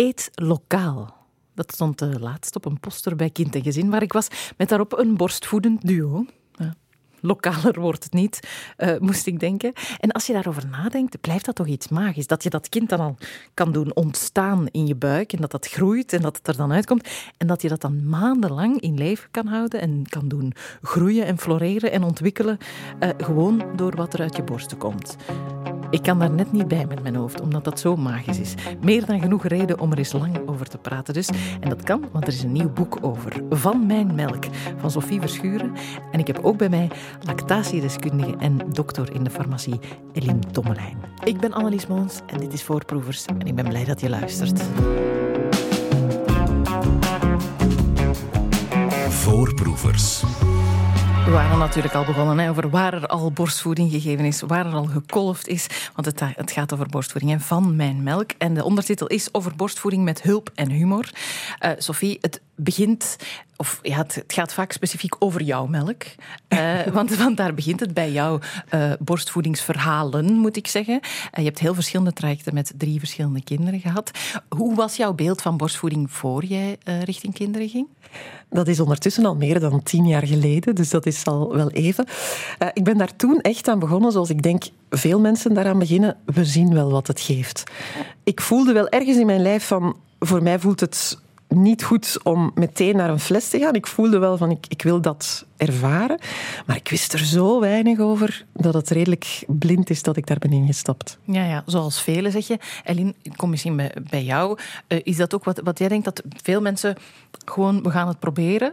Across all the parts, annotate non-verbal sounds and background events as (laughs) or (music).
Eet lokaal. Dat stond uh, laatst op een poster bij Kind en Gezin waar ik was, met daarop een borstvoedend duo. Ja. Lokaler wordt het niet, uh, moest ik denken. En als je daarover nadenkt, blijft dat toch iets magisch. Dat je dat kind dan al kan doen ontstaan in je buik en dat dat groeit en dat het er dan uitkomt. En dat je dat dan maandenlang in leven kan houden en kan doen groeien en floreren en ontwikkelen. Uh, gewoon door wat er uit je borsten komt. Ik kan daar net niet bij met mijn hoofd, omdat dat zo magisch is. Meer dan genoeg reden om er eens lang over te praten dus. En dat kan, want er is een nieuw boek over. Van mijn melk, van Sophie Verschuren. En ik heb ook bij mij lactatiedeskundige en dokter in de farmacie Eline Tommelijn. Ik ben Annelies Moons en dit is Voorproevers. En ik ben blij dat je luistert. Voorproevers. We waren natuurlijk al begonnen over waar er al borstvoeding gegeven is, waar er al gekolfd is. Want het, het gaat over borstvoeding en van mijn melk. En de ondertitel is over borstvoeding met hulp en humor. Uh, Sophie, het begint of ja, het, gaat vaak specifiek over jouw melk. Uh, (laughs) want, want, daar begint het bij jouw uh, borstvoedingsverhalen, moet ik zeggen. Uh, je hebt heel verschillende trajecten met drie verschillende kinderen gehad. Hoe was jouw beeld van borstvoeding voor jij richting kinderen ging? Dat is ondertussen al meer dan tien jaar geleden, dus dat is al wel even. ik ben daar toen echt aan begonnen, zoals ik denk veel mensen daaraan beginnen. We zien wel wat het geeft. Ik voelde wel ergens in mijn lijf van, voor mij voelt het niet goed om meteen naar een fles te gaan. Ik voelde wel van, ik, ik wil dat ervaren. Maar ik wist er zo weinig over dat het redelijk blind is dat ik daar ben ingestapt. Ja, ja zoals velen zeg je. Eline, ik kom misschien bij, bij jou. Uh, is dat ook wat, wat jij denkt, dat veel mensen gewoon, we gaan het proberen...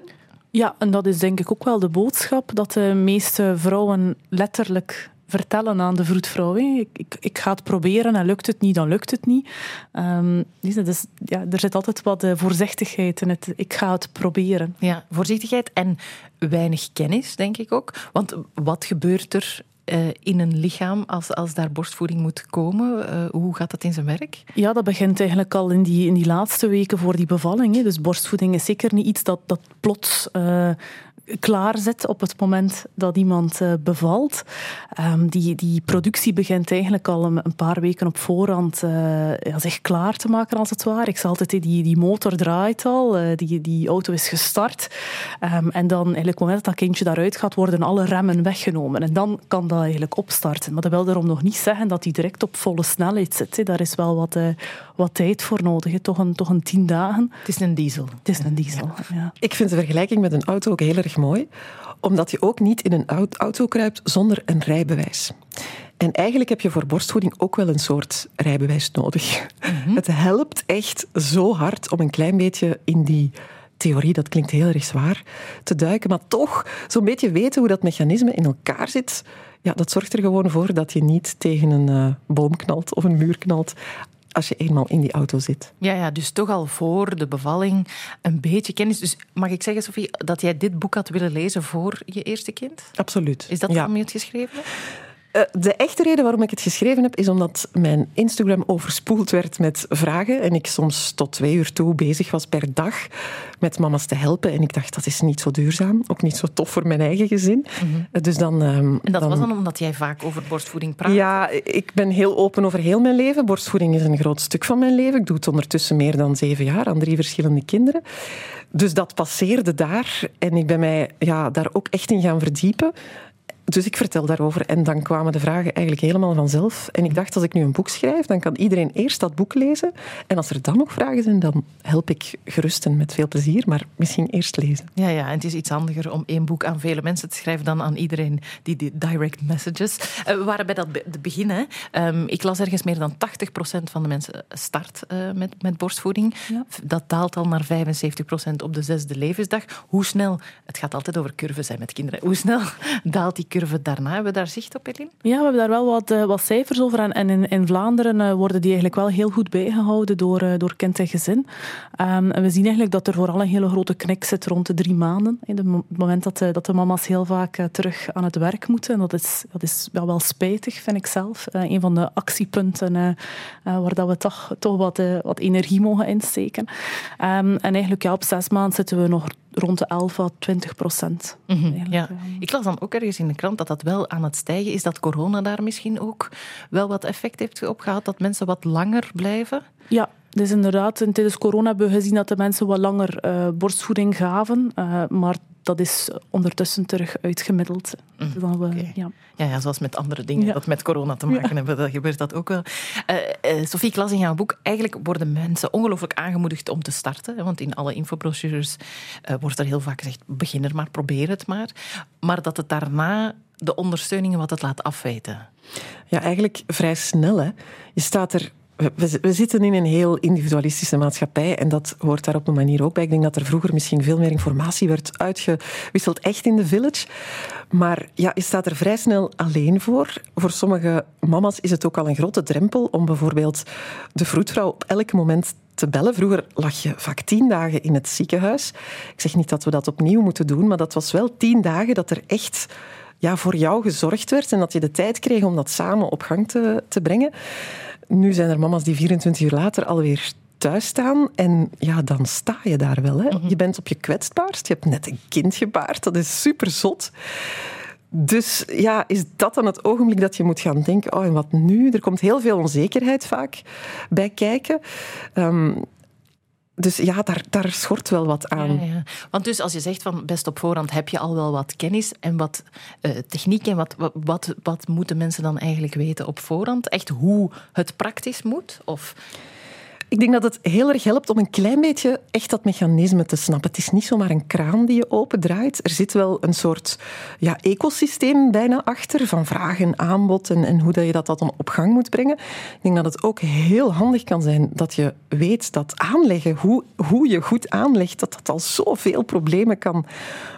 Ja, en dat is denk ik ook wel de boodschap dat de meeste vrouwen letterlijk vertellen aan de vroedvrouw. Ik, ik, ik, ga het proberen en lukt het niet, dan lukt het niet. Um, dus, ja, er zit altijd wat uh, voorzichtigheid in het ik ga het proberen. Ja, voorzichtigheid en weinig kennis, denk ik ook. Want wat gebeurt er uh, in een lichaam als, als daar borstvoeding moet komen? Uh, hoe gaat dat in zijn werk? Ja, dat begint eigenlijk al in die, in die laatste weken voor die bevalling. Hè. Dus borstvoeding is zeker niet iets dat, dat plots uh, klaarzet op het moment dat iemand uh, bevalt. Um, die, die productie begint eigenlijk al een, een paar weken op voorhand uh, ja, zich klaar te maken, als het ware. Ik zei altijd, die, die motor draait al, uh, die, die auto is gestart. Um, en dan, eigenlijk, op het moment dat dat kindje daaruit gaat, worden alle remmen weggenomen. En dan kan dat eigenlijk opstarten. Maar dat wil daarom nog niet zeggen dat hij direct op volle snelheid zit. Daar is wel wat, wat tijd voor nodig. Toch, een, toch een tien dagen. Het is een diesel. Het is een diesel, ja. ja. Ik vind de vergelijking met een auto ook heel erg mooi, omdat je ook niet in een auto kruipt zonder een rijbewijs. En eigenlijk heb je voor borstvoeding ook wel een soort rijbewijs nodig. Mm-hmm. Het helpt echt zo hard om een klein beetje in die theorie, dat klinkt heel erg zwaar, te duiken, maar toch zo'n beetje weten hoe dat mechanisme in elkaar zit. Ja, dat zorgt er gewoon voor dat je niet tegen een uh, boom knalt of een muur knalt als je eenmaal in die auto zit. Ja, ja, dus toch al voor de bevalling een beetje kennis. Dus mag ik zeggen, Sophie, dat jij dit boek had willen lezen voor je eerste kind? Absoluut. Is dat waarom je het geschreven hebt? Eh, de echte reden waarom ik het geschreven heb, is omdat mijn Instagram overspoeld werd met vragen en ik soms tot twee uur toe bezig was per dag met mama's te helpen. En ik dacht, dat is niet zo duurzaam, ook niet zo tof voor mijn eigen gezin. Mhm. dus dan, um, en dat was dan omdat jij vaak over borstvoeding praat? Ja, ik ben heel open over heel mijn leven. Borstvoeding is een groot stuk van mijn leven. Ik doe het ondertussen meer dan zeven jaar aan drie verschillende kinderen. Dus dat passeerde daar en ik ben mij ja, daar ook echt in gaan verdiepen. Dus ik vertel daarover en dan kwamen de vragen eigenlijk helemaal vanzelf. En ik dacht, als ik nu een boek schrijf, dan kan iedereen eerst dat boek lezen. En als er dan nog vragen zijn, dan help ik gerusten met veel plezier, maar misschien eerst lezen. Ja, ja en het is iets handiger om één boek aan vele mensen te schrijven dan aan iedereen die, die direct messages. Uh, we waren bij dat be begin. Hè. Um, ik las ergens meer dan 80% van de mensen start uh, met, met borstvoeding. Ja. Dat daalt al naar 75% op de zesde levensdag. Hoe snel, het gaat altijd over curves zijn met kinderen, hoe snel (laughs) daalt die curve daarna? Hebben we daar zicht op, Eline? Ja, we hebben daar wel wat, uh, wat cijfers over. En, in, in, Vlaanderen uh, worden die eigenlijk wel heel goed bijgehouden door, uh, door kind en gezin. Um, en we zien eigenlijk dat er vooral een hele grote knik zit rond de drie maanden. In het moment dat, dat de mama's heel vaak terug aan het werk moeten. En dat is, is wel, wel spijtig, vind ik zelf. een van de actiepunten waar dat we toch, toch wat, wat energie mogen insteken. Um, en eigenlijk ja, op zes maanden zitten we nog rond de 11 à 20 procent. Mm -hmm, ja. Ik las dan ook ergens in de krant dat dat wel aan het stijgen is, dat corona daar misschien ook wel wat effect heeft op gehad, dat mensen wat langer blijven. Ja, dus inderdaad, tijdens corona hebben we gezien dat de mensen wat langer uh, borstvoeding gaven. Uh, maar dat is ondertussen terug uitgemiddeld. Mm, we, ja. Ja, ja, zoals met andere dingen ja. dat met corona te maken hebben, dat gebeurt dat ook wel. Uh, Sophie, ik las in jouw boek, eigenlijk worden mensen ongelooflijk aangemoedigd om te starten. Want in alle infobrochures wordt er heel vaak gezegd, begin er maar, probeer het maar. Maar dat het daarna de ondersteuning wat het laat afweten. Ja, eigenlijk vrij snel. Hè. Je staat er we, zitten in een heel individualistische maatschappij en dat hoort daar op een manier ook bij. Ik denk dat er vroeger misschien veel meer informatie werd uitgewisseld, echt in de village. Maar ja, je staat er vrij snel alleen voor. Voor sommige mama's is het ook al een grote drempel om bijvoorbeeld de vroedvrouw op elk moment te bellen. Vroeger lag je vaak tien dagen in het ziekenhuis. Ik zeg niet dat we dat opnieuw moeten doen, maar dat was wel tien dagen dat er echt ja, voor jou gezorgd werd en dat je de tijd kreeg om dat samen op gang te, te brengen. Nu zijn er mama's die 24 uur later alweer thuis staan en ja, dan sta je daar wel. Hè. Mhm. Je bent op je kwetsbaarst, je hebt net een kind gebaard, dat is super zot. Dus ja, is dat dan het ogenblik dat je moet gaan denken, oh en wat nu? Er komt heel veel onzekerheid vaak bij kijken. Um, dus ja, daar, daar schort wel wat aan. Want dus als je zegt van best op voorhand heb je al wel wat kennis en wat uh, techniek en wat, wat, wat, wat moeten mensen dan eigenlijk weten op voorhand? Echt hoe het praktisch moet? Of... Ik denk dat het heel erg helpt om een klein beetje echt dat mechanisme te snappen. Het is niet zomaar een kraan die je opendraait. Er zit wel een soort ja, ecosysteem bijna achter van vraag en aanbod en, en hoe dat je dat, dan op gang moet brengen. Ik denk dat het ook heel handig kan zijn dat je weet dat aanleggen, hoe, hoe je goed aanlegt, dat dat al zoveel problemen kan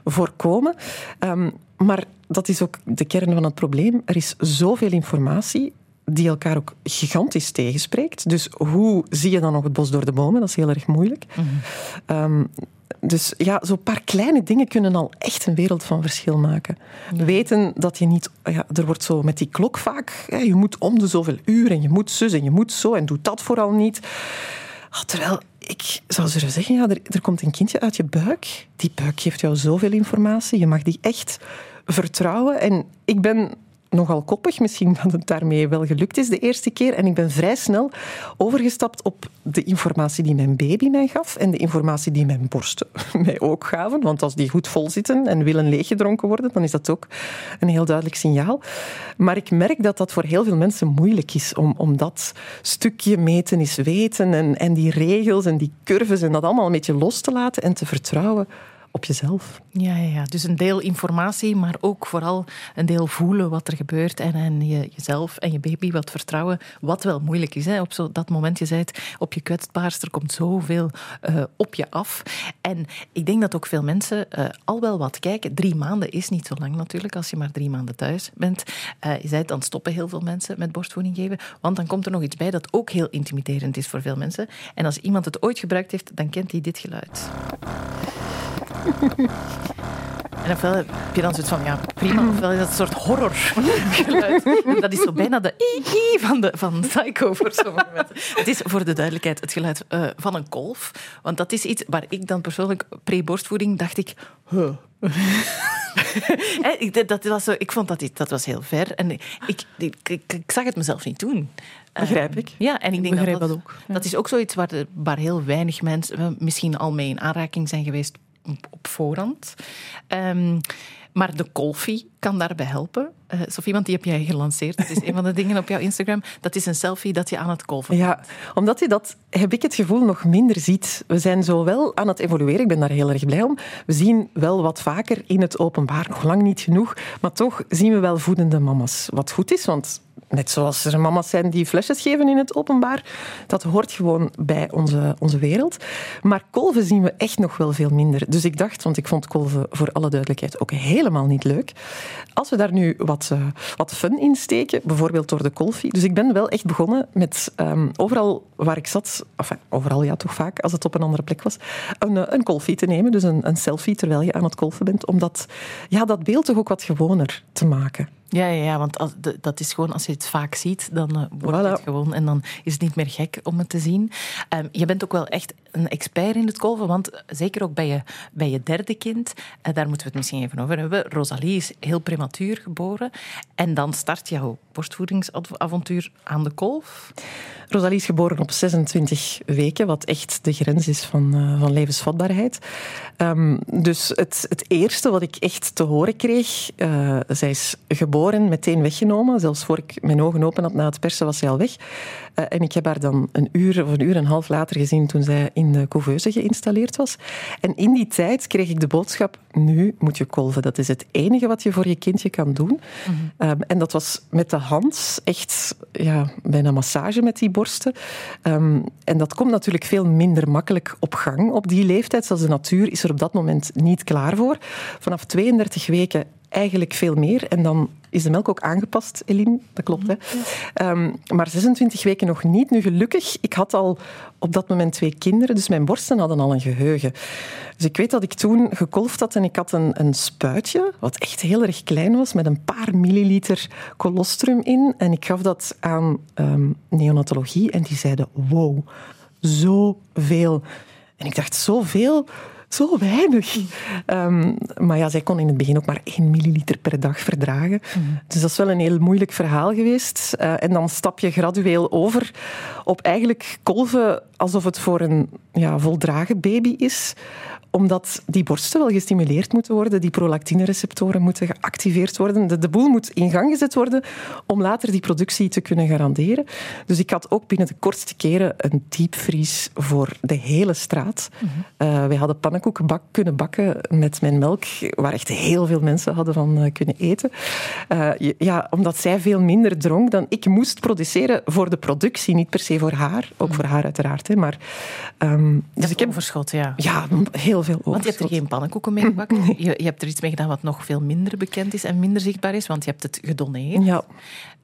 voorkomen. Um, maar dat is ook de kern van het probleem. Er is zoveel informatie die elkaar ook gigantisch tegenspreekt. Dus hoe zie je dan nog het bos door de bomen? Dat is heel erg moeilijk. Mm dus ja, zo'n paar kleine dingen kunnen al echt een wereld van verschil maken. Weten dat je niet... Ja, er wordt zo met die klok vaak... Ja, je moet om de zoveel uur en je moet zus en je moet zo en doe dat vooral niet. Ah, terwijl ik zou zullen zeggen, ja, er, er komt een kindje uit je buik. Die buik geeft jou zoveel informatie. Je mag die echt vertrouwen. En ik ben nogal koppig. Misschien dat het daarmee wel gelukt is de eerste keer. En ik ben vrij snel overgestapt op de informatie die mijn baby mij gaf en de informatie die mijn borsten (laughs) mij ook gaven. Want als die goed vol zitten en willen leeggedronken worden, dan is dat ook een heel duidelijk signaal. Maar ik merk dat dat voor heel veel mensen moeilijk is om, om dat stukje meten is weten en, en die regels en die curves en dat allemaal een beetje los te laten en te vertrouwen op jezelf. Ja, ja, ja, dus een deel informatie, maar ook vooral een deel voelen wat er gebeurt en, en je, jezelf en je baby wat vertrouwen, wat wel moeilijk is. Hè. Op zo, dat moment, je zei het, op je kwetsbaarst, er komt zoveel uh, op je af. En ik denk dat ook veel mensen uh, al wel wat kijken. Drie maanden is niet zo lang natuurlijk, als je maar drie maanden thuis bent. Uh, je zei dan stoppen heel veel mensen met borstvoeding geven, want dan komt er nog iets bij dat ook heel intimiderend is voor veel mensen. En als iemand het ooit gebruikt heeft, dan kent hij dit geluid. (laughs) En ofwel heb je dan zoiets van, ja, prima, (clears throat) ofwel is dat een soort horrorgeluid. Dat is zo bijna de i van, de, van Psycho voor sommige (laughs) mensen. Het is voor de duidelijkheid het geluid uh, van een kolf. Want dat is iets waar ik dan persoonlijk, pre-borstvoeding, dacht ik... Huh. (laughs) ik, dat was zo, ik vond dat, dat was heel ver. En ik, ik, ik, zag het mezelf niet doen. Begrijp ik. Ja, en ik denk dat dat, ook. Dat is ook zoiets waar, waar heel weinig mensen misschien al mee in aanraking zijn geweest op voorhand. Um, maar de kolfie kan daarbij helpen. Uh, Sophie, want die heb jij gelanceerd. Dat is een van de dingen op jouw Instagram. Dat is een selfie dat je aan het kolven bent. Ja, omdat je dat, heb ik het gevoel, nog minder ziet. We zijn zo wel aan het evolueren. Ik ben daar heel erg blij om. We zien wel wat vaker in het openbaar, nog lang niet genoeg. Maar toch zien we wel voedende mama's. Wat goed is, want net zoals er mama's zijn die flesjes geven in het openbaar. Dat hoort gewoon bij onze, onze wereld. Maar kolven zien we echt nog wel veel minder. Dus ik dacht, want ik vond kolven voor alle duidelijkheid ook helemaal niet leuk. Als we daar nu wat, uh, wat fun in steken, bijvoorbeeld door de kolfie. Dus ik ben wel echt begonnen met um, overal waar ik zat, enfin, overal ja toch vaak, als het op een andere plek was, een, eh, een kolfie te nemen. Dus een, een selfie terwijl je aan het kolven bent. Om dat, ja, dat beeld toch ook wat gewoner te maken. Ja, ja, ja want als, dat is gewoon, als je het vaak ziet, dan uh, wordt het gewoon. En dan is het niet meer gek om het te zien. Um, je bent ook wel echt een expert in het kolven, want zeker ook bij je, bij je derde kind, uh, daar moeten we het misschien even over hebben. Rosalie is heel prematuur geboren. En dan start jouw borstvoedingsavontuur aan de kolf. Rosalie is geboren op 26 weken, wat echt de grens is van, uh, van levensvatbaarheid. Um, dus het, het eerste wat ik echt te horen kreeg, zij is geboren, meteen weggenomen. Zelfs voor ik mijn ogen open had na het persen, was zij al weg. Uh, en ik heb haar dan een uur of een uur en een half later gezien toen zij in de couveuse geïnstalleerd was. En in die tijd kreeg ik de boodschap, nu moet je kolven. Dat is het enige wat je voor je kindje kan doen. Mm -hmm. um, en dat was met de hand echt ja, bijna massage met die borsten. Um, en dat komt natuurlijk veel minder makkelijk op gang op die leeftijd. Zoals de natuur is er op dat moment niet klaar voor. Vanaf 32 weken eigenlijk veel meer. En dan is de melk ook aangepast, Eline. Dat klopt, hè? Ja. Um, maar 26 weken nog niet. Nu, gelukkig, ik had al op dat moment twee kinderen, dus mijn borsten hadden al een geheugen. Dus ik weet dat ik toen gekolfd had en ik had een, een spuitje, wat echt heel erg klein was, met een paar milliliter colostrum in. En ik gaf dat aan um, neonatologie en die zeiden, wow, zoveel. En ik dacht, zoveel? Zo weinig. Um, maar ja, zij kon in het begin ook maar 1 milliliter per dag verdragen. Mm. Dus dat is wel een heel moeilijk verhaal geweest. Uh, en dan stap je gradueel over op eigenlijk kolven alsof het voor een ja, voldragen baby is omdat die borsten wel gestimuleerd moeten worden, die prolactinereceptoren moeten geactiveerd worden. De, de boel moet in gang gezet worden om later die productie te kunnen garanderen. Dus ik had ook binnen de kortste keren een diepvries voor de hele straat. Mm -hmm. uh, wij hadden pannenkoeken bak, kunnen bakken met mijn melk, waar echt heel veel mensen hadden van uh, kunnen eten. Uh, ja, omdat zij veel minder dronk dan ik moest produceren voor de productie, niet per se voor haar. Ook mm. voor haar uiteraard. Hè, maar, um, dus ik heb overschot, ja. Ja, heel veel overschot. Want je hebt er geen pannenkoeken mee gebakken. Nee. (laughs) Je, je, hebt er iets mee gedaan wat nog veel minder bekend is en minder zichtbaar is, want je hebt het gedoneerd. Ja.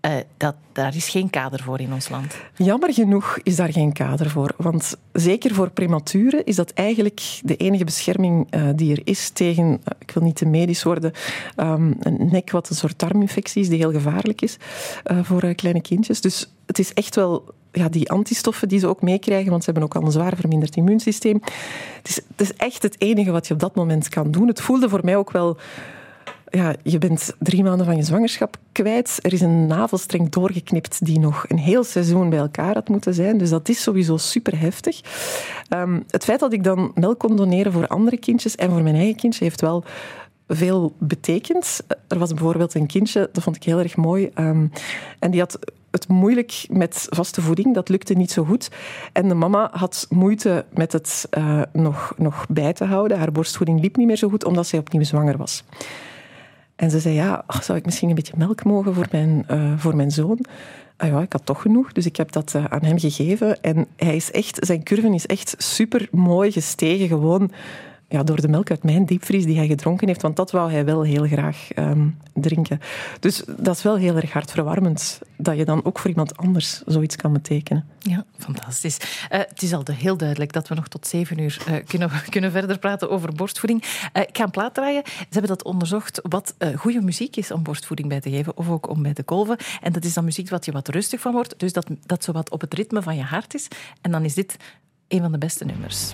Uh, dat, daar is geen kader voor in ons land. Jammer genoeg is daar geen kader voor. Want zeker voor prematuren is dat eigenlijk de enige bescherming uh, die er is tegen, uh, ik wil niet te medisch worden, um, een nek wat een soort darminfectie is die heel gevaarlijk is voor kleine kindjes. Dus het is echt wel ja, die antistoffen die ze ook meekrijgen, want ze hebben ook al een zwaar verminderd immuunsysteem. Het is, het is echt het enige wat je op dat moment kan doen. Het voelde voor mij ook wel ja, je bent drie maanden van je zwangerschap kwijt. Er is een navelstreng doorgeknipt die nog een heel seizoen bij elkaar had moeten zijn. Dus dat is sowieso super heftig. Um, het feit dat ik dan melk kon doneren voor andere kindjes en voor mijn eigen kindje heeft wel veel betekend. Er was bijvoorbeeld een kindje, dat vond ik heel erg mooi. Um, en die had het moeilijk met vaste voeding. Dat lukte niet zo goed. En de mama had moeite met het uh, nog, nog bij te houden. Haar borstvoeding liep niet meer zo goed, omdat zij opnieuw zwanger was. En ze zei, ja, zou ik misschien een beetje melk mogen voor mijn, uh, voor mijn zoon? Ah ja, ik had toch genoeg, dus ik heb dat uh, aan hem gegeven. En hij is echt, zijn curve is echt super mooi gestegen. Gewoon ja, door de melk uit mijn diepvries die hij gedronken heeft, want dat wou hij wel heel graag um, drinken. Dus dat is wel heel erg hartverwarmend dat je dan ook voor iemand anders zoiets kan betekenen. Ja, fantastisch. Uh, het is al heel duidelijk dat we nog tot zeven uur uh, kunnen, (laughs) kunnen verder praten over borstvoeding. Uh, ik ga een plaat draaien. Ze hebben dat onderzocht wat goede muziek is om borstvoeding bij te geven, of ook om bij te kolven. En dat is dan muziek wat je wat rustig van wordt, dus dat, dat zo wat op het ritme van je hart is. En dan is dit een van de beste nummers.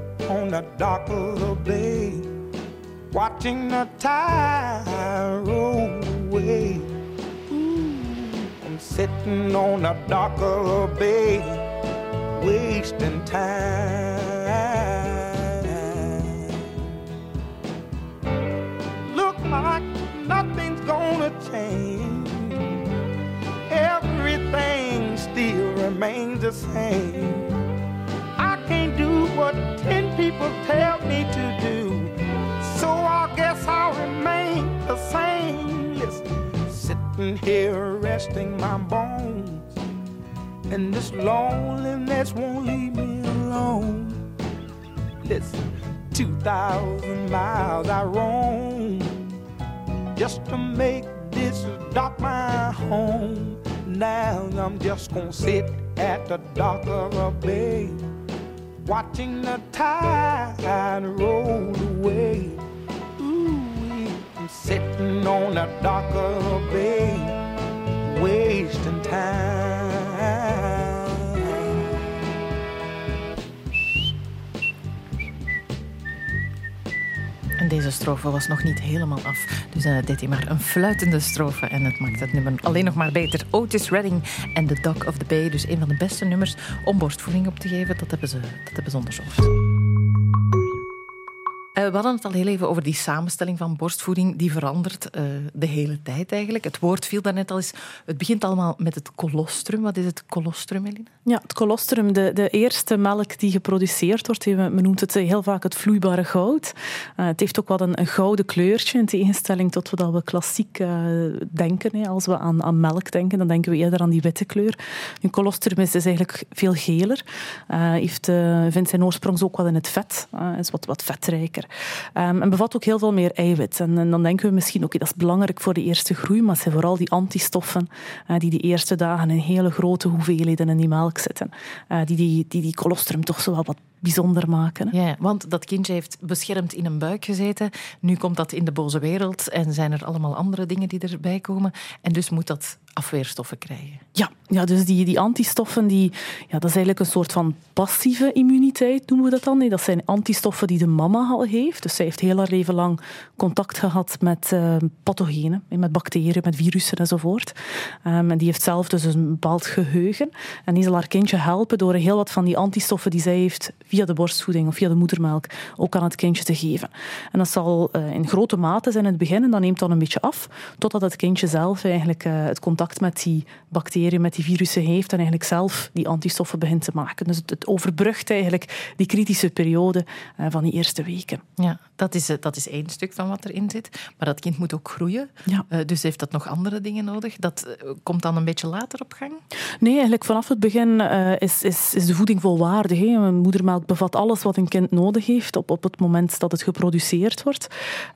on the dock of the bay, watching the tide roll away. Ooh, I'm sitting on a the bay, wasting time. Look like nothing's gonna change. Everything still remains the same. Do what ten people tell me to do. So I guess I'll remain the same. Listen, sitting here resting my bones. And this loneliness won't leave me alone. Listen, 2,000 miles I roam just to make this dock my home. Now I'm just gonna sit at the dock of a bay, watching the tide roll away. Ooh, I'm sitting on a darker bay, wasting time. Deze strofe was nog niet helemaal af. Dus uh, deed hij maar een fluitende strofe. En het maakt het nummer alleen nog maar beter. Otis Redding en The Dog of the Bay. Dus een van de beste nummers om borstvoeding op te geven. Dat hebben ze, dat hebben ze onderzocht. Uh, we hadden het al heel even over die samenstelling van borstvoeding. Die verandert uh, de hele tijd eigenlijk. Het woord viel daarnet al eens. Het begint allemaal met het colostrum. Wat is het colostrum, Eline? Ja, het colostrum, de, de eerste melk die geproduceerd wordt. Men noemt het heel vaak het vloeibare goud. Het heeft ook wat een, een, gouden kleurtje, in tegenstelling tot wat we klassiek denken. Als we aan, aan, melk denken, dan denken we eerder aan die witte kleur. Een colostrum is dus eigenlijk veel geler. heeft, vindt zijn oorsprong ook wel in het vet. is wat, wat vetrijker. Um, en bevat ook heel veel meer eiwit. En, en dan denken we misschien, oké, dat is belangrijk voor de eerste groei, maar het zijn vooral die antistoffen uh, die de eerste dagen in hele grote hoeveelheden in die melk zitten. Uh, die, die, die die colostrum toch zo wat bijzonder maken. Hè? Ja, want dat kindje heeft beschermd in een buik gezeten. Nu komt dat in de boze wereld en zijn er allemaal andere dingen die erbij komen. En dus moet dat afweerstoffen krijgen. Ja, ja dus die, die antistoffen, die, ja, dat is eigenlijk een soort van passieve immuniteit, noemen we dat dan. Nee, dat zijn antistoffen die de mama al heeft. Dus zij heeft heel haar leven lang contact gehad met uh, pathogenen, met bacteriën, met virussen enzovoort. Um, en die heeft zelf dus een bepaald geheugen. En die zal haar kindje helpen door heel wat van die antistoffen die zij heeft via de borstvoeding of via de moedermelk ook aan het kindje te geven. En dat zal uh, in grote mate zijn in het begin en dat neemt dan een beetje af, totdat het kindje zelf eigenlijk uh, het contact met die bacteriën, met die virussen heeft en eigenlijk zelf die antistoffen begint te maken. Dus het, het overbrugt eigenlijk die kritische periode uh, van die eerste weken. Ja, dat is, dat is één stuk van wat erin zit. Maar dat kind moet ook groeien. Ja. dus heeft dat nog andere dingen nodig? Dat komt dan een beetje later op gang? Nee, eigenlijk vanaf het begin is, is, is de voeding volwaardig. Hè. Een bevat alles wat een kind nodig heeft op, op het moment dat het geproduceerd wordt.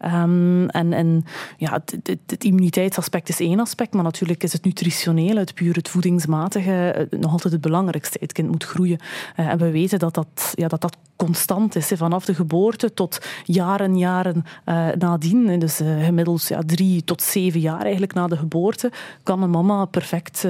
Um, en en ja, het, immuniteitsaspect is één aspect, maar natuurlijk is het nutritionele, het puur het voedingsmatige, nog altijd het belangrijkste. Het kind moet groeien. Uh, en we weten dat dat, ja, dat, dat constant is, vanaf de geboorte tot jaren, jaren uh, nadien. Dus gemiddeld ja, drie tot zeven jaar eigenlijk na de geboorte kan een mama perfect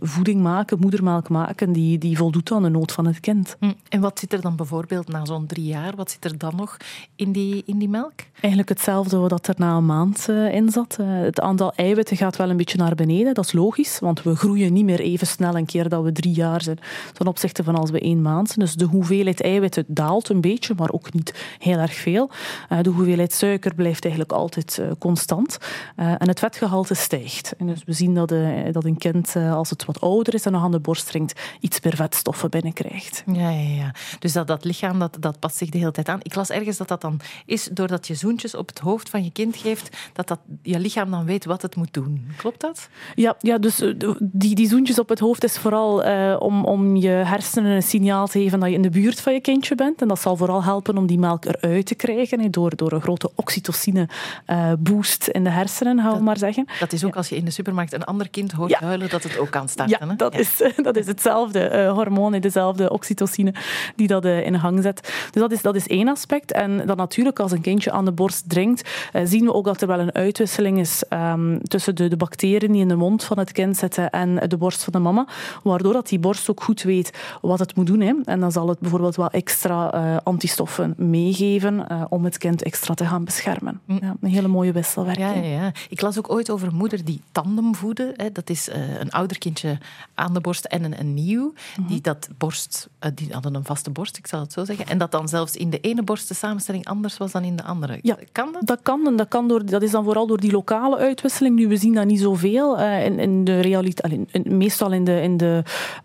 voeding maken, moedermelk maken, die, die voldoet aan de nood van het kind. Hm. En wat zit er dan bijvoorbeeld na zo'n drie jaar, wat zit er dan nog in die, in die melk? Eigenlijk hetzelfde wat er na een maand in zat. het aantal eiwitten gaat wel een beetje naar beneden, dat is logisch, want we groeien niet meer even snel een keer dat we drie jaar zijn ten opzichte van als we één maand zijn. Dus de hoeveelheid eiwitten daalt een beetje, maar ook niet heel erg veel. Uh, de hoeveelheid suiker blijft eigenlijk altijd constant. En het vetgehalte stijgt. En dus we zien dat, dat een kind, als het wat ouder is en nog aan de borst drinkt, iets meer vetstoffen binnenkrijgt. Ja, ja, ja. Dus dat, dat lichaam dat, dat past zich de hele tijd aan. Ik las ergens dat dat dan is doordat je zoentjes op het hoofd van je kind geeft, dat, dat je lichaam dan weet wat het moet doen. Klopt dat? Ja, ja dus die, die zoentjes op het hoofd is vooral om, om je hersenen een signaal te geven dat je in de buurt van je kindje bent. En dat zal vooral helpen om die melk eruit te krijgen, door, door een grote oxytocine-boost in de hersenen, gaan we maar zeggen. Dat is ook als je in de supermarkt een ander kind hoort huilen, dat het ook kan starten. Ja, dat, Is, (laughs) dat is hetzelfde uh, hormoon, dezelfde oxytocine, die die dat in gang zet. Dus dat is, dat is één aspect. En dan natuurlijk, als een kindje aan de borst drinkt, zien we ook dat er wel een uitwisseling is ehm, tussen de, de bacteriën die in de mond van het kind zitten en de borst van de mama, waardoor dat die borst ook goed weet wat het moet doen. Hè. En dan zal het bijvoorbeeld wel extra uh, antistoffen meegeven uh, om het kind extra te gaan beschermen. Hm. Ja, een hele mooie wisselwerking. Ja, ja, ja. Ik las ook ooit over moeder die tandem voedde. Hè. Dat is uh, een ouder kindje aan de borst en een, een nieuw. Die Mhm. dat borst, die hadden een vaste borst, ik zal het zo zeggen. En dat dan zelfs in de ene borst de samenstelling anders was dan in de andere. Ja, kan dat? Dat kan, en dat, kan door, dat is dan vooral door die lokale uitwisseling. Nu, we zien dat niet zoveel. Uh, in, in de realiteit, meestal in de, in de,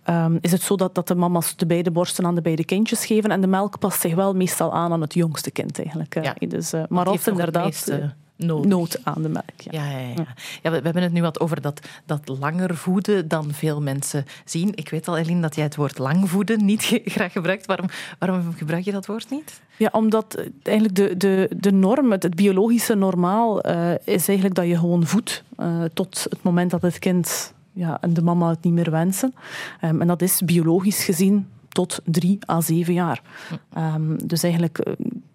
um, is het zo dat, dat de mama's de beide borsten aan de beide kindjes geven en de melk past zich wel meestal aan aan het jongste kind eigenlijk. Ja. Dus, uh, maar als inderdaad meeste... Nodig. nood aan de melk. Ja. Ja, ja, ja. ja we, hebben het nu wat over dat, dat langer voeden dan veel mensen zien. Ik weet al, Eline, dat jij het woord lang voeden niet graag gebruikt. Waarom, waarom gebruik je dat woord niet? Ja, omdat eigenlijk de, de, de norm, het, het biologische normaal, uh, is eigenlijk dat je gewoon voedt uh, tot het moment dat het kind ja, en de mama het niet meer wensen. Um, en dat is biologisch gezien tot drie à zeven jaar. Um, dus eigenlijk,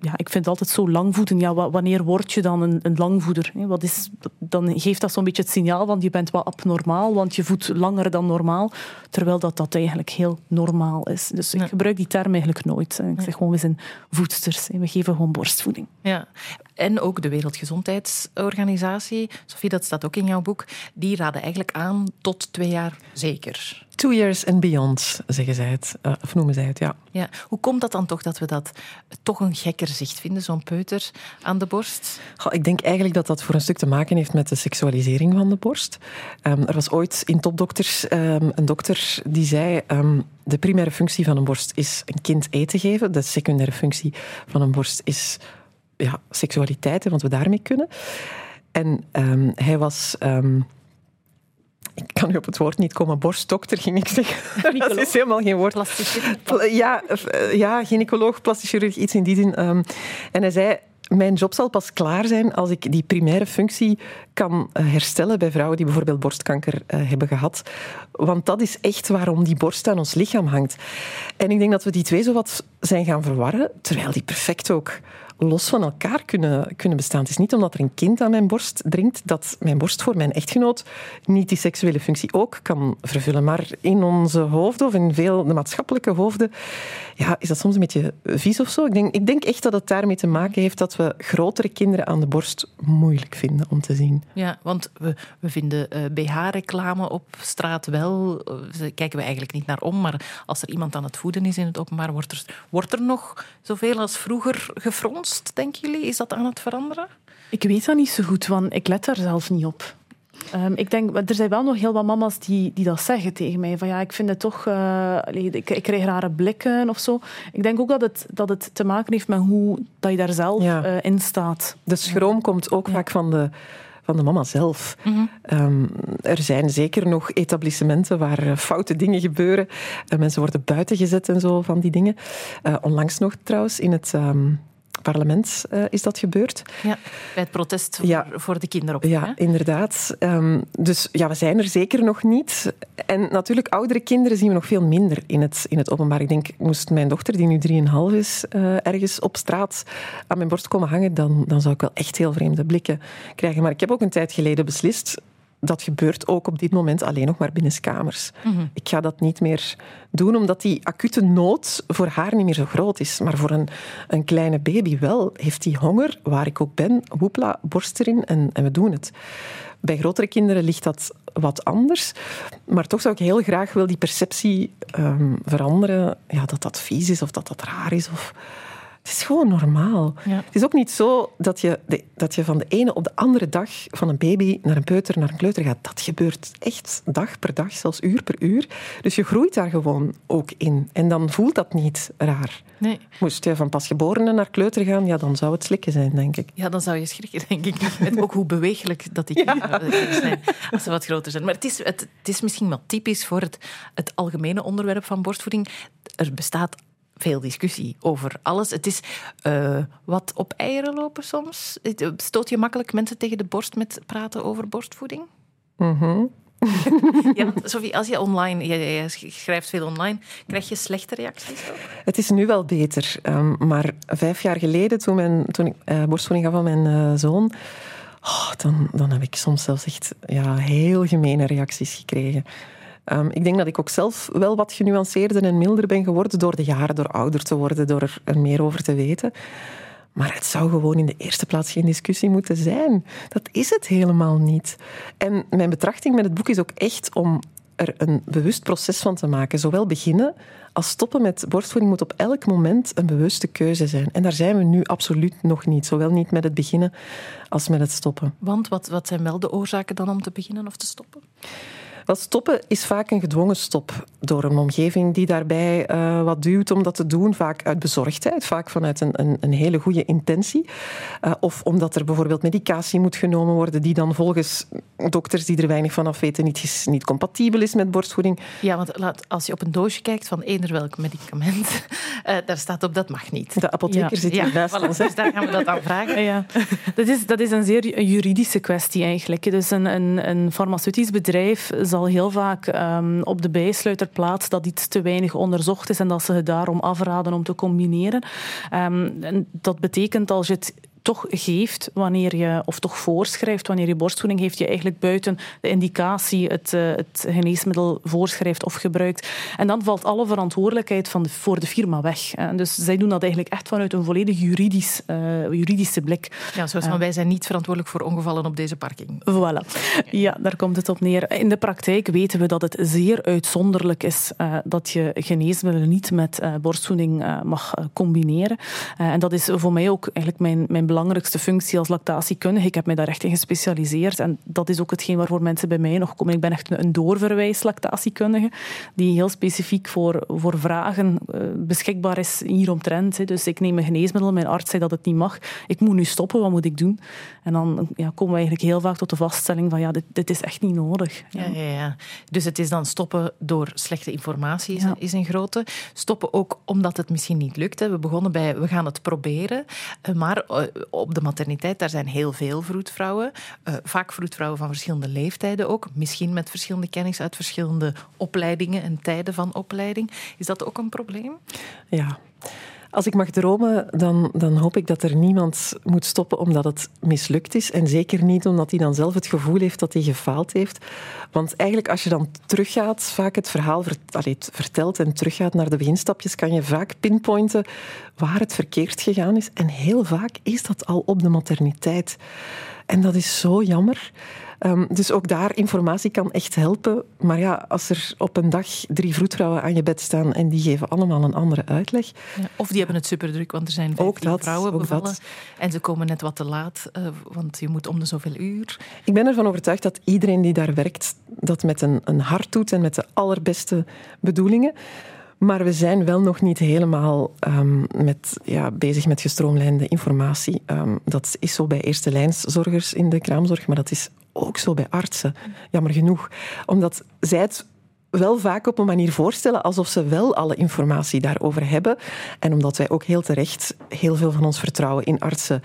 ja, ik vind het altijd zo lang voeden. Ja, wanneer word je dan een, een langvoeder? Wat is, dan geeft dat zo'n beetje het signaal van je bent wat abnormaal, want je voedt langer dan normaal, terwijl dat, dat eigenlijk heel normaal is. Dus ik Ja. gebruik die term eigenlijk nooit. Ik zeg gewoon, we zijn voedsters. We geven gewoon borstvoeding. Ja, en ook de Wereldgezondheidsorganisatie, Sophie, dat staat ook in jouw boek, die raden eigenlijk aan tot twee jaar zeker. Two years and beyond, zeggen zij het. Uh, of noemen zij het, ja. Ja. Hoe komt dat dan toch dat we dat toch een gekker zicht vinden, zo'n peuter aan de borst? Goh, ik denk eigenlijk dat dat voor een stuk te maken heeft met de seksualisering van de borst. Um, er was ooit in Topdokters um, een dokter die zei... Um, de primaire functie van een borst is een kind eten geven. De secundaire functie van een borst is ja, seksualiteit, want we daarmee kunnen. En hij was... ik kan nu op het woord niet komen. Borstdokter, ging ik zeggen. (laughs) Dat is helemaal geen woord. Ja, ja, gynaecoloog, plastisch chirurg, iets in die zin. Um, en hij zei, mijn job zal pas klaar zijn als ik die primaire functie kan herstellen bij vrouwen die bijvoorbeeld borstkanker uh, hebben gehad. Want dat is echt waarom die borst aan ons lichaam hangt. En ik denk dat we die twee zo wat zijn gaan verwarren, terwijl die perfect ook los van elkaar kunnen, kunnen bestaan. Het is niet omdat er een kind aan mijn borst drinkt dat mijn borst voor mijn echtgenoot niet die seksuele functie ook kan vervullen. Maar in onze hoofden of in veel de maatschappelijke hoofden ja, is dat soms een beetje vies of zo. Ik denk, ik denk echt dat het daarmee te maken heeft dat we grotere kinderen aan de borst moeilijk vinden om te zien. Ja, want we, we vinden uh, BH-reclame op straat wel. Daar kijken we eigenlijk niet naar om. Maar als er iemand aan het voeden is in het openbaar, wordt er, wordt er nog zoveel als vroeger gefronst, denken jullie? Is dat aan het veranderen? Ik weet dat niet zo goed, want ik let daar zelf niet op. Um, ik denk, er zijn wel nog heel wat mama's die, die dat zeggen tegen mij. Van ja, ik vind het toch... Uh, ik, ik krijg rare blikken of zo. Ik denk ook dat het, dat het te maken heeft met hoe dat je daar zelf ja. uh, in staat. De schroom ja. komt ook ja. vaak van de, van de mama zelf. Mhm. Mm -hmm. um, er zijn zeker nog etablissementen waar uh, foute dingen gebeuren. mensen worden buiten gezet en zo van die dingen. onlangs nog trouwens in het... Um, parlement uh, is dat gebeurd. Ja, bij het protest voor, ja. voor de kinderopvang. Ja, hè? inderdaad. Um, dus ja, we zijn er zeker nog niet. En natuurlijk, oudere kinderen zien we nog veel minder in het, in het openbaar. Ik denk, moest mijn dochter, die nu 3,5 is, uh, ergens op straat aan mijn borst komen hangen, dan, dan zou ik wel echt heel vreemde blikken krijgen. Maar ik heb ook een tijd geleden beslist dat gebeurt ook op dit moment alleen nog maar binnenskamers. Mhm. Mm-hmm. Ik ga dat niet meer doen, omdat die acute nood voor haar niet meer zo groot is. Maar voor een, een kleine baby wel. Heeft die honger, waar ik ook ben, hoepla, borst erin en, en we doen het. Bij grotere kinderen ligt dat wat anders. Maar toch zou ik heel graag wel die perceptie um, veranderen. Ja, dat dat vies is of dat dat raar is. Of... Het is gewoon normaal. Ja. Het is ook niet zo dat je, de, dat je van de ene op de andere dag van een baby naar een peuter, naar een kleuter gaat. Dat gebeurt echt dag per dag, zelfs uur per uur. Dus je groeit daar gewoon ook in. En dan voelt dat niet raar. Nee. Moest je van pasgeborenen naar kleuter gaan, ja, dan zou het slikken zijn, denk ik. Ja, dan zou je schrikken, denk ik. (laughs) En ook hoe bewegelijk dat die ja. zijn als ze wat groter zijn. Maar het is, het, het is misschien wel typisch voor het, het algemene onderwerp van borstvoeding. Er bestaat veel discussie over alles. Het is uh, wat op eieren lopen soms. Stoot je makkelijk mensen tegen de borst met praten over borstvoeding? Mm -hmm. (laughs) ja, want Sophie, als je online, je, schrijft veel online, krijg je slechte reacties ook? Het is nu wel beter. Um, maar vijf jaar geleden, toen, mijn, toen ik uh, borstvoeding gaf aan mijn uh, zoon, oh, dan, dan heb ik soms zelfs echt ja, heel gemene reacties gekregen. Um, ik denk dat ik ook zelf wel wat genuanceerder en milder ben geworden door de jaren, door ouder te worden, door er meer over te weten. Maar het zou gewoon in de eerste plaats geen discussie moeten zijn. Dat is het helemaal niet. En mijn betrachting met het boek is ook echt om er een bewust proces van te maken. Zowel beginnen als stoppen met borstvoeding moet op elk moment een bewuste keuze zijn. En daar zijn we nu absoluut nog niet. Zowel niet met het beginnen als met het stoppen. Want wat, wat zijn wel de oorzaken dan om te beginnen of te stoppen? Dat stoppen is vaak een gedwongen stop door een omgeving die daarbij uh, wat duwt om dat te doen. Vaak uit bezorgdheid, vaak vanuit een, een, een hele goede intentie. Uh, of omdat er bijvoorbeeld medicatie moet genomen worden die dan volgens dokters die er weinig van af weten niet, niet compatibel is met borstvoeding. Ja, want laat, als je op een doosje kijkt van eender welk medicament, uh, (laughs) daar staat op dat mag niet. De apotheker ja. zit hier naast voilà, ons. Dus daar gaan we dat aan vragen. Ja. Dat, is, dat is een zeer juridische kwestie eigenlijk. Dus een, een, een farmaceutisch bedrijf zal heel vaak um, op de bijsluiter plaatsen dat iets te weinig onderzocht is en dat ze het daarom afraden om te combineren. En dat betekent als je het toch geeft wanneer je, of toch voorschrijft wanneer je borstvoeding heeft, je eigenlijk buiten de indicatie het, uh, het geneesmiddel voorschrijft of gebruikt. En dan valt alle verantwoordelijkheid van de, voor de firma weg. En dus zij doen dat eigenlijk echt vanuit een volledig juridisch, uh, juridische blik. Ja, zoals van wij zijn niet verantwoordelijk voor ongevallen op deze parking. Voilà. Ja, daar komt het op neer. In de praktijk weten we dat het zeer uitzonderlijk is uh, dat je geneesmiddelen niet met borstvoeding mag combineren. en dat is voor mij ook eigenlijk mijn, mijn belangrijkste functie als lactatiekundige. Ik heb mij daar echt in gespecialiseerd. En dat is ook hetgeen waarvoor mensen bij mij nog komen. Ik ben echt een doorverwijs lactatiekundige, die heel specifiek voor, voor vragen uh, beschikbaar is hieromtrent. Dus ik neem een geneesmiddel, mijn arts zei dat het niet mag. Ik moet nu stoppen, wat moet ik doen? En dan ja, komen we eigenlijk heel vaak tot de vaststelling van ja, dit, dit is echt niet nodig. Ja. Ja, ja, Dus het is dan stoppen door slechte informatie is, is een grote. Stoppen ook omdat het misschien niet lukt. Hè. We begonnen bij, we gaan het proberen. Maar eh, op de materniteit, daar zijn heel veel vroedvrouwen. Uh, vaak vroedvrouwen van verschillende leeftijden ook. Misschien met verschillende kennis uit verschillende opleidingen en tijden van opleiding. Is dat ook een probleem? Ja. Als ik mag dromen, dan, dan hoop ik dat er niemand moet stoppen omdat het mislukt is. En zeker niet omdat hij dan zelf het gevoel heeft dat hij gefaald heeft. Want eigenlijk als je dan teruggaat, vaak het verhaal vertelt en teruggaat naar de beginstapjes, kan je vaak pinpointen waar het verkeerd gegaan is. En heel vaak is dat al op de materniteit. En dat is zo jammer. Um, dus ook daar, informatie kan echt helpen. Maar ja, als er op een dag drie vroedvrouwen aan je bed staan en die geven allemaal een andere uitleg. Ja, of die hebben het superdruk, want er zijn vijftien vrouwen ook bevallen. Dat. En ze komen net wat te laat, uh, want je moet om de zoveel uur. Ik ben ervan overtuigd dat iedereen die daar werkt, dat met een, een hart doet en met de allerbeste bedoelingen. Maar we zijn wel nog niet helemaal um, met, ja, bezig met gestroomlijnde informatie. Um, dat is zo bij eerste lijnszorgers in de kraamzorg, maar dat is ook zo bij artsen. Jammer genoeg. Omdat zij het wel vaak op een manier voorstellen alsof ze wel alle informatie daarover hebben. En omdat wij ook heel terecht heel veel van ons vertrouwen in artsen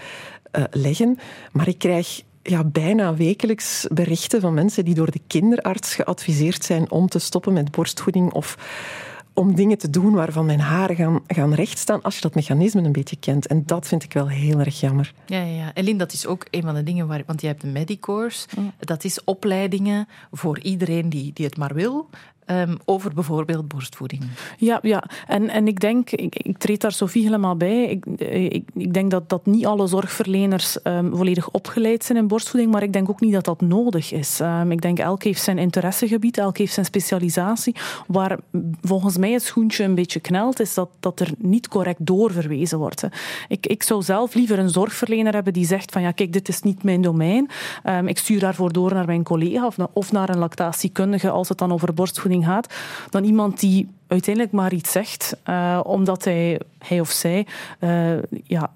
uh, leggen. Maar ik krijg ja, bijna wekelijks berichten van mensen die door de kinderarts geadviseerd zijn om te stoppen met borstvoeding of om dingen te doen waarvan mijn haren gaan, gaan rechtstaan als je dat mechanisme een beetje kent. En dat vind ik wel heel erg jammer. Ja, ja, ja. Elin, dat is ook een van de dingen waar... Want je hebt de Medicourse. Dat is opleidingen voor iedereen die, die het maar wil. Um, over bijvoorbeeld borstvoeding. Ja, ja. En, en ik denk, ik, ik treed daar Sofie helemaal bij. Ik, ik, ik denk dat, dat niet alle zorgverleners um, volledig opgeleid zijn in borstvoeding, maar ik denk ook niet dat dat nodig is. Um, ik denk elk heeft zijn interessegebied, elk heeft zijn specialisatie. Waar volgens mij het schoentje een beetje knelt, is dat, dat er niet correct doorverwezen wordt. Ik, ik zou zelf liever een zorgverlener hebben die zegt van ja, kijk, dit is niet mijn domein. ik stuur daarvoor door naar mijn collega of, of naar een lactatiekundige als het dan over borstvoeding gaat, dan iemand die uiteindelijk maar iets zegt, uh, omdat hij, hij of zij uh, ja,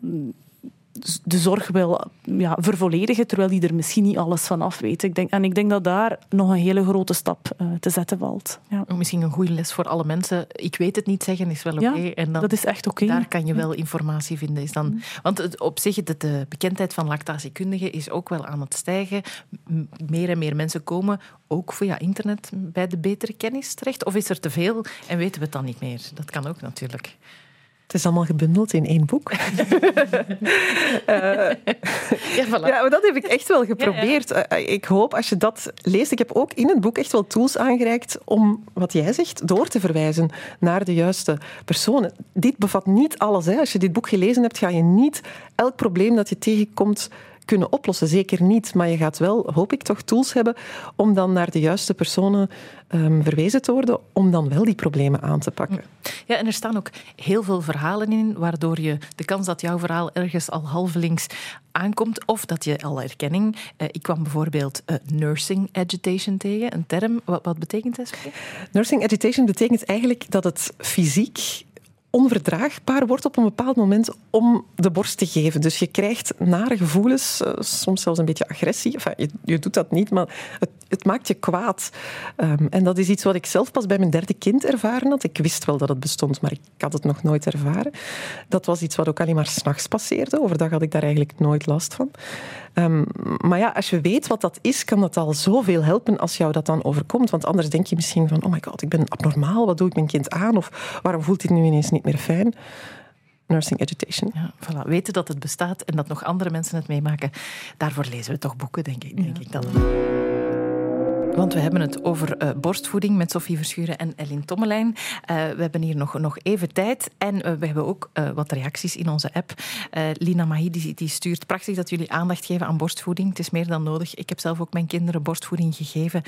de zorg wil ja, vervolledigen, terwijl die er misschien niet alles van af weet. Ik denk, en ik denk dat daar nog een hele grote stap uh, te zetten valt. Ja. Misschien een goede les voor alle mensen. Ik weet het niet zeggen is wel oké. Okay. Ja, dat is echt oké. Daar kan je wel informatie vinden. Is dan, want het, op zich, de, de bekendheid van lactatiekundigen is ook wel aan het stijgen. Meer en meer mensen komen ook via internet bij de betere kennis terecht. Of is er te veel en weten we het dan niet meer? Dat kan ook natuurlijk. Het is allemaal gebundeld in één boek. uh, (laughs) ja, voilà. ja, maar dat heb ik echt wel geprobeerd. Ja, ja. Uh, ik hoop als je dat leest. Ik heb ook in het boek echt wel tools aangereikt om, wat jij zegt, door te verwijzen naar de juiste personen. Dit bevat niet alles. Hè. Als je dit boek gelezen hebt, ga je niet elk probleem dat je tegenkomt kunnen oplossen. Zeker niet. Maar je gaat wel, hoop ik, toch tools hebben om dan naar de juiste personen um, verwezen te worden, om dan wel die problemen aan te pakken. Ja, en er staan ook heel veel verhalen in, waardoor je de kans dat jouw verhaal ergens al halvelings aankomt, of dat je al erkenning. Uh, ik kwam bijvoorbeeld uh, nursing agitation tegen, een term. Wat, wat betekent dat? Nursing agitation betekent eigenlijk dat het fysiek onverdraagbaar wordt op een bepaald moment om de borst te geven. Dus je krijgt nare gevoelens, eh, soms zelfs een beetje agressie. Je, je, doet dat niet, maar het, het maakt je kwaad. Um, en dat is iets wat ik zelf pas bij mijn derde kind ervaren had. Ik wist wel dat het bestond, maar ik had het nog nooit ervaren. Dat was iets wat ook alleen maar s'nachts passeerde. Overdag had ik daar eigenlijk nooit last van. Um, maar ja, als je weet wat dat is, kan dat al zoveel helpen als jou dat dan overkomt. Want anders denk je misschien van, oh my god, ik ben abnormaal. Wat doe ik mijn kind aan? Of waarom voelt hij nu ineens niet meer fijn? Nursing Education. Ja, voilà. Weten dat het bestaat en dat nog andere mensen het meemaken, daarvoor lezen we toch boeken, denk ik, denk ja. ik dan. Want we hebben het over uh, borstvoeding met Sophie Verschuren en Ellen Tommelijn. Uh, we hebben hier nog, nog even tijd. En uh, we hebben ook wat reacties in onze app. Lina Mahi die, die, stuurt prachtig dat jullie aandacht geven aan borstvoeding. Het is meer dan nodig. Ik heb zelf ook mijn kinderen borstvoeding gegeven.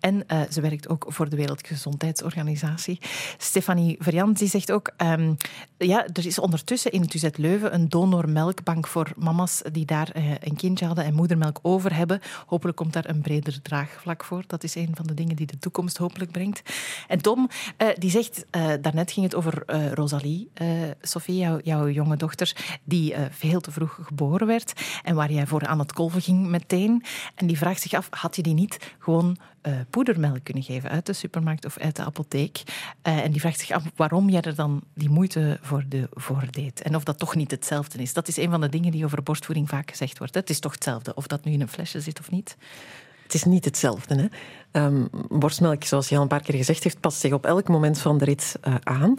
En ze werkt ook voor de Wereldgezondheidsorganisatie. Stefanie Verjans die zegt ook... Um, ja, er is ondertussen in het UZ Leuven een donormelkbank voor mama's die daar een kindje hadden en moedermelk over hebben. Hopelijk komt daar een breder draagvlak voor. Is een van de dingen die de toekomst hopelijk brengt. En Tom, uh, die zegt, uh, daarnet ging het over uh, Rosalie, Sophie, jou, jouw jonge dochter, die veel te vroeg geboren werd en waar jij voor aan het kolven ging meteen. En die vraagt zich af, had je die niet gewoon poedermelk kunnen geven uit de supermarkt of uit de apotheek? en die vraagt zich af waarom jij er dan die moeite voor, de, deed. En of dat toch niet hetzelfde is. Dat is een van de dingen die over borstvoeding vaak gezegd wordt. Het is toch hetzelfde, of dat nu in een flesje zit of niet. Het is niet hetzelfde. Hè? Um, borstmelk, zoals je al een paar keer gezegd heeft, past zich op elk moment van de rit uh, aan.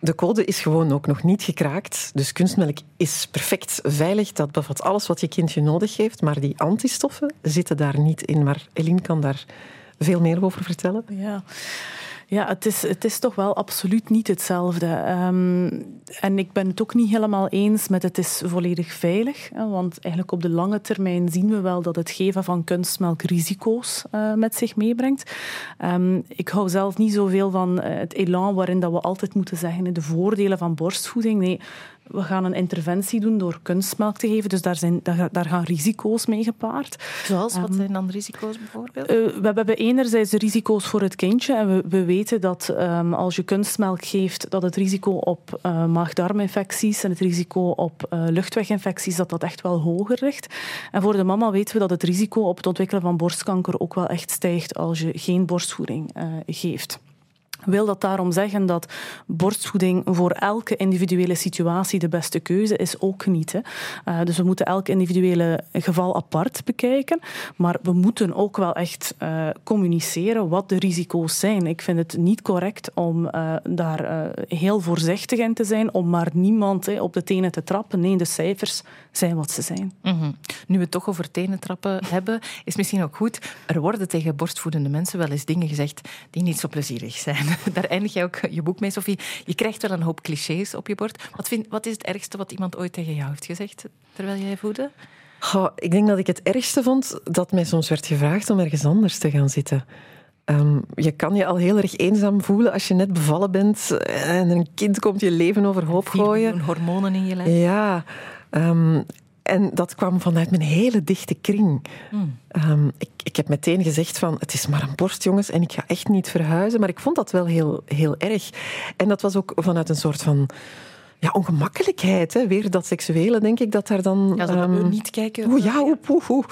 De code is gewoon ook nog niet gekraakt. Dus kunstmelk is perfect veilig. Dat bevat alles wat je kindje nodig heeft. Maar die antistoffen zitten daar niet in. Maar Eline kan daar veel meer over vertellen. Ja. Ja, het is, het is toch wel absoluut niet hetzelfde. Um, en ik ben het ook niet helemaal eens met het is volledig veilig. Want eigenlijk op de lange termijn zien we wel dat het geven van kunstmelk risico's uh, met zich meebrengt. Um, ik hou zelf niet zoveel van uh, het elan waarin dat we altijd moeten zeggen de voordelen van borstvoeding. Nee, we gaan een interventie doen door kunstmelk te geven. Dus daar, zijn, daar, daar gaan risico's mee gepaard. Zoals? Wat zijn dan risico's bijvoorbeeld? Uh, we hebben enerzijds de risico's voor het kindje. En we, we weten dat um, als je kunstmelk geeft, dat het risico op uh, maag-darminfecties en het risico op uh, luchtweginfecties, dat dat echt wel hoger ligt. En voor de mama weten we dat het risico op het ontwikkelen van borstkanker ook wel echt stijgt als je geen borstvoeding geeft. Wil dat daarom zeggen dat borstvoeding voor elke individuele situatie de beste keuze is? Ook niet. Hè. Uh, dus we moeten elk individuele geval apart bekijken. Maar we moeten ook wel echt uh, communiceren wat de risico's zijn. Ik vind het niet correct om uh, daar heel voorzichtig in te zijn, om maar niemand op de tenen te trappen. Nee, de cijfers zijn wat ze zijn. -hmm. Nu we het toch over tenen trappen (laughs) hebben, is misschien ook goed. Er worden tegen borstvoedende mensen wel eens dingen gezegd die niet zo plezierig zijn. (laughs) Daar eindig je ook je boek mee, Sophie. Je krijgt wel een hoop clichés op je bord. Wat, vind, wat is het ergste wat iemand ooit tegen jou heeft gezegd terwijl jij voedde? Goh, ik denk dat ik het ergste vond dat mij soms werd gevraagd om ergens anders te gaan zitten. Um, je kan je al heel erg eenzaam voelen als je net bevallen bent en een kind komt je leven overhoop gooien. hormonen in je lijf. Ja. Um, en dat kwam vanuit mijn hele dichte kring. Hmm. Um, ik, ik heb meteen gezegd van, het is maar een borst, jongens, en ik ga echt niet verhuizen. Maar ik vond dat wel heel, heel erg. En dat was ook vanuit een soort van ja, ongemakkelijkheid. Hè. Weer dat seksuele, denk ik, dat daar dan... Ja, ehm, niet kijken. Oeh, ja, oep, oeh, oeh.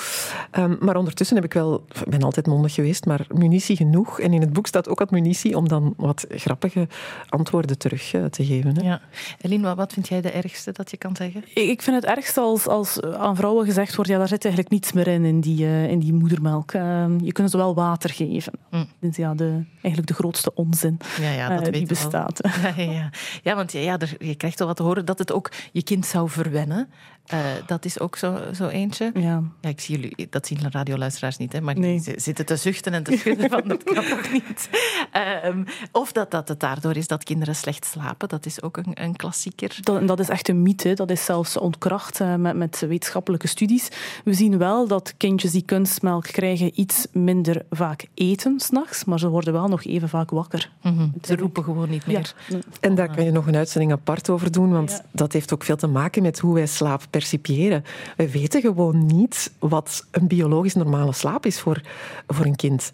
Ehm, maar ondertussen heb ik wel... Ik ben altijd mondig geweest, maar munitie genoeg. En in het boek staat ook wat munitie om dan wat grappige antwoorden terug eh, te geven. Hè. Ja. Eline, wat, wat vind jij de ergste dat je kan zeggen? Ik vind het ergste als, als aan vrouwen gezegd wordt, ja, daar zit eigenlijk niets meer in, in die, eh, in die moedermelk. Ehm, je kunt ze wel water geven. Mm. Dat is ja, de, eigenlijk de grootste onzin Ja, ja dat eh, die bestaat. (laughs) Ja, ja, ja. ja want ja, ja, er, je krijgt wat horen dat het ook je kind zou verwennen. Eh, dat is ook zo, zo eentje. Ja. Ja, ik zie jullie, dat zien de radioluisteraars niet, hè, maar Nee. die z- zitten te zuchten en te schudden van dat (laughs) kan toch niet. Ehm, of dat, dat het daardoor is dat kinderen slecht slapen, dat is ook een, een klassieker. Dat, en dat is echt een mythe. Dat is zelfs ontkracht eh, met, met wetenschappelijke studies. We zien wel dat kindjes die kunstmelk krijgen iets minder vaak eten s'nachts, maar ze worden wel nog even vaak wakker. Mhm. Ze roepen gewoon niet meer. Ja. En daar kan je nog een uitzending apart over doen, want Ja. dat heeft ook veel te maken met hoe wij slaap percipiëren. Wij weten gewoon niet wat een biologisch normale slaap is voor, voor een kind.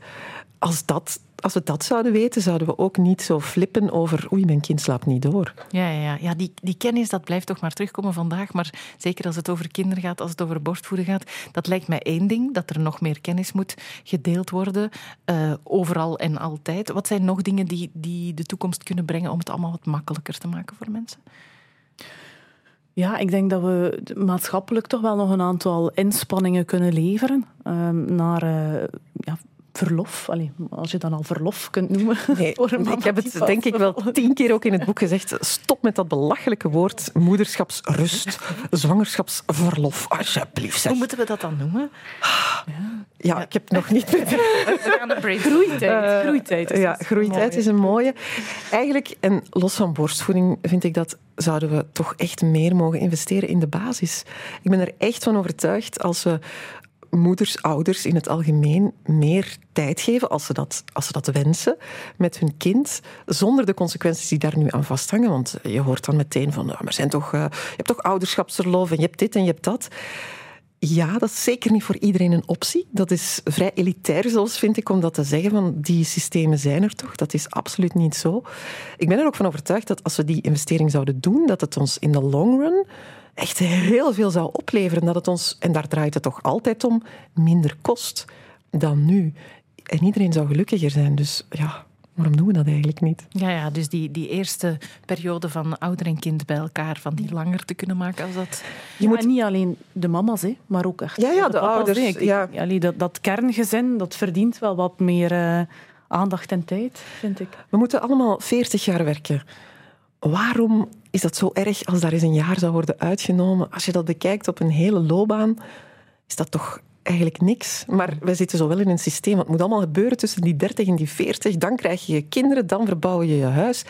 Als, dat, als we dat zouden weten, zouden we ook niet zo flippen over oei, mijn kind slaapt niet door. Ja, ja, ja. ja die, die kennis dat blijft toch maar terugkomen vandaag. Maar zeker als het over kinderen gaat, als het over borstvoeden gaat, dat lijkt mij één ding, dat er nog meer kennis moet gedeeld worden, eh, overal en altijd. Wat zijn nog dingen die, die de toekomst kunnen brengen om het allemaal wat makkelijker te maken voor mensen? Ja, ik denk dat we maatschappelijk toch wel nog een aantal inspanningen kunnen leveren ehm, naar eh, ja, verlof. Allee, als je dan al verlof kunt noemen. (laughs) Nee, voor een ik heb het denk ik wel tien keer ook in het boek gezegd. Stop met dat belachelijke woord moederschapsrust, zwangerschapsverlof. Alsjeblieft, zeg. Hoe moeten we dat dan noemen? Ja, ik heb nog niet... We gaan een brainstorm. Groeitijd. groeitijd is ja, groeitijd is een mooie. Eigenlijk, en los van borstvoeding, vind ik dat zouden we toch echt meer mogen investeren in de basis. Ik ben er echt van overtuigd als we moeders, ouders in het algemeen meer tijd geven, als ze dat, als ze dat wensen, met hun kind, zonder de consequenties die daar nu aan vasthangen. Want je hoort dan meteen van, nou, maar zijn toch, eh, je hebt toch ouderschapsverlof en je hebt dit en je hebt dat. Ja, dat is zeker niet voor iedereen een optie. Dat is vrij elitair zelfs, vind ik, om dat te zeggen. Van die systemen zijn er toch? Dat is absoluut niet zo. Ik ben er ook van overtuigd dat als we die investering zouden doen, dat het ons in de long run echt heel veel zou opleveren. Dat het ons, en daar draait het toch altijd om, minder kost dan nu. En iedereen zou gelukkiger zijn. Dus ja, waarom doen we dat eigenlijk niet? Ja, ja, dus die, die eerste periode van ouder en kind bij elkaar, van die langer te kunnen maken als dat... Je Ja, moet en niet alleen de mama's, hè, maar ook echt Ja, ja, de papa's, ouders. Ik- ja. allee, dat, dat kerngezin, dat verdient wel wat meer eh, aandacht en tijd, vind ik. We moeten allemaal 40 jaar werken. Waarom is dat zo erg als daar eens een jaar zou worden uitgenomen? Als je dat bekijkt op een hele loopbaan, is dat toch eigenlijk niks. Maar wij zitten zo wel in een systeem. Het moet allemaal gebeuren tussen die 30 en die 40. Dan krijg je je kinderen, dan verbouw je je huis.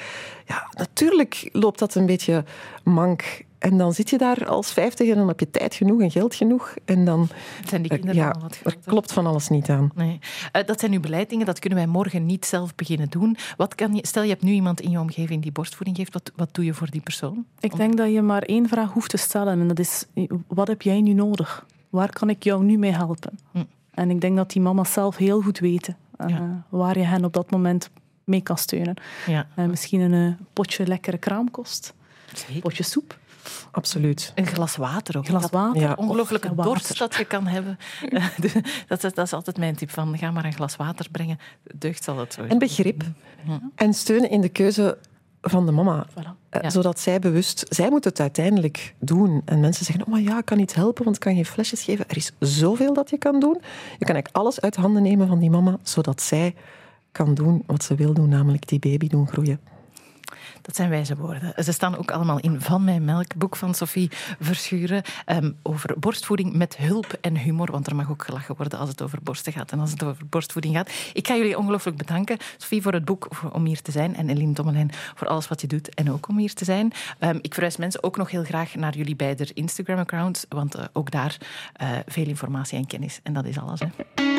Ja, natuurlijk loopt dat een beetje mank. En dan zit je daar als 50 en dan heb je tijd genoeg en geld genoeg. En dan Zijn die eh, kinderen ja, al wat er klopt van alles niet aan. Nee. Eh, dat zijn uw beleidingen, dat kunnen wij morgen niet zelf beginnen doen. Wat kan je, stel, je hebt nu iemand in je omgeving die borstvoeding geeft, wat, wat doe je voor die persoon? Ik denk dat je maar één vraag hoeft te stellen en dat is, wat heb jij nu nodig? Waar kan ik jou nu mee helpen? Hm. En ik denk dat die mama's zelf heel goed weten eh, Ja. waar je hen op dat moment mee kan steunen. Ja, Eh, misschien een potje lekkere kraamkost, zeker. potje soep, Absoluut. Een glas water ook. een glas water. Ja. ongelooflijke water. dorst dat je kan hebben. (laughs) Eh, de- dat, is, dat is altijd mijn tip van, ga maar een glas water brengen. Deugd zal het zo. En begrip. En steunen in de keuze van de mama. Voilà. Eh, Ja. Zodat zij bewust... Zij moet het uiteindelijk doen. En mensen zeggen, oh maar ja, ik kan niet helpen, want ik kan geen flesjes geven. Er is zoveel dat je kan doen. Je kan eigenlijk alles uit handen nemen van die mama, zodat zij kan doen wat ze wil doen, namelijk die baby doen groeien. Dat zijn wijze woorden. Ze staan ook allemaal in Van Mijn Melk, boek van Sophie Verschuren, ehm, over borstvoeding met hulp en humor, want er mag ook gelachen worden als het over borsten gaat en als het over borstvoeding gaat. Ik ga jullie ongelooflijk bedanken, Sophie, voor het boek, om hier te zijn, en Eline Dommelijn voor alles wat je doet en ook om hier te zijn. Ehm, ik verwijs mensen ook nog heel graag naar jullie beide Instagram-accounts, want eh, ook daar eh, veel informatie en kennis. En dat is alles. Hè.